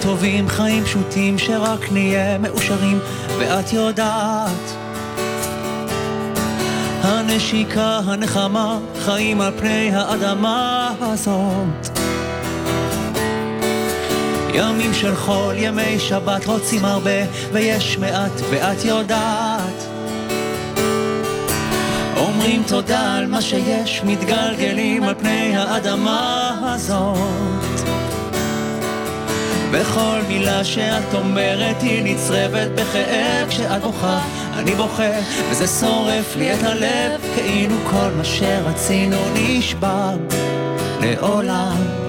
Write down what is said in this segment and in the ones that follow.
טובים, חיים פשוטים, שרק נהיה מאושרים, ואת יודעת. הנשיקה, הנחמה, חיים על פני האדמה הזאת. ימים של חול, ימי שבת רוצים הרבה, ויש מעט, ואת יודעת. אומרים תודה על מה שיש, מתגלגלים על פני האדמה הזאת. וכל מילה שאת אומרת היא נצרבת בכאב כשאת בוכה, אני בוכה, וזה שורף לי את הלב, כאילו כל מה שרצינו נשבר לעולם.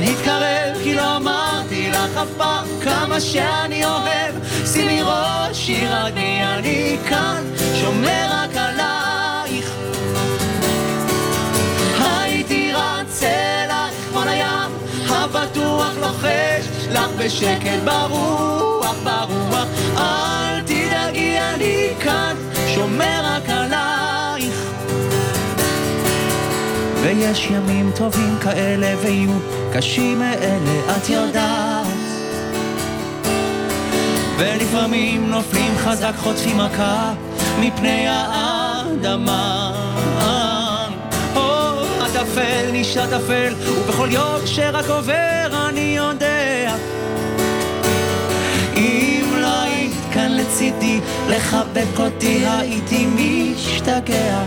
להתקרב, כי לא אמרתי לך אף פעם כמה שאני אוהב. שימי ראש, ירדני, אני כאן, שומר רק בשקט ברוח, ברוח. אל תדאגי, אני כאן, שומר רק עלייך. ויש ימים טובים כאלה ויהיו קשים מאלה, את יודעת. ולפעמים נופלים חזק, חוטפים מכה מפני האדמה. הטפל נשאר טפל, ובכל יום שרק עובר אני יודע. לצידי, לחבק אותי הייתי משתגע.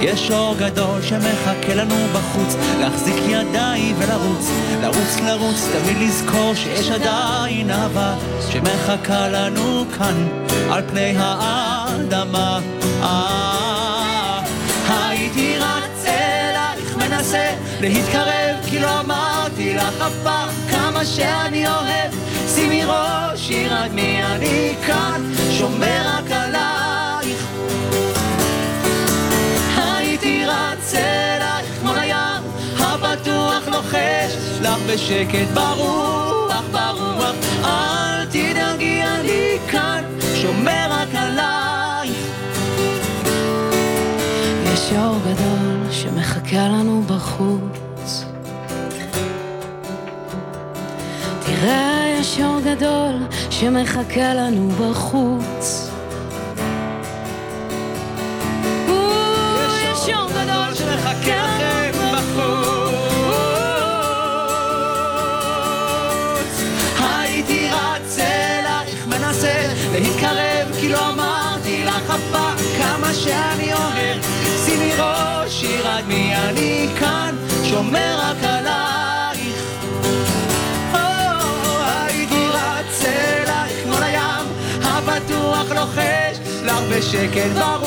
יש אור גדול שמחכה לנו בחוץ, להחזיק ידיים ולרוץ, לרוץ לרוץ, תמיד לזכור שיש עדיין אהבה שמחכה לנו כאן על פני האדמה. אה, הייתי רץ אלייך מנסה להתקרב, כי לא אמרתי לך אף פעם כמה שאני אוהב. שימי ראש, ירד מי אני כאן, שומר רק עלייך. רץ אלייך כמו לים, הבטוח לוחש לך בשקט ברוח, ברוח. אל תדאגי, אני כאן, שומר רק עלייך. יש אור גדול שמחכה לנו בחוץ. תראה, יש אור גדול שמחכה לנו בחוץ. להתקרב כי לא אמרתי לך אף פעם כמה שאני אוהב. שימי ראש ירד מי אני כאן שומר רק עלייך בשקט. ברוח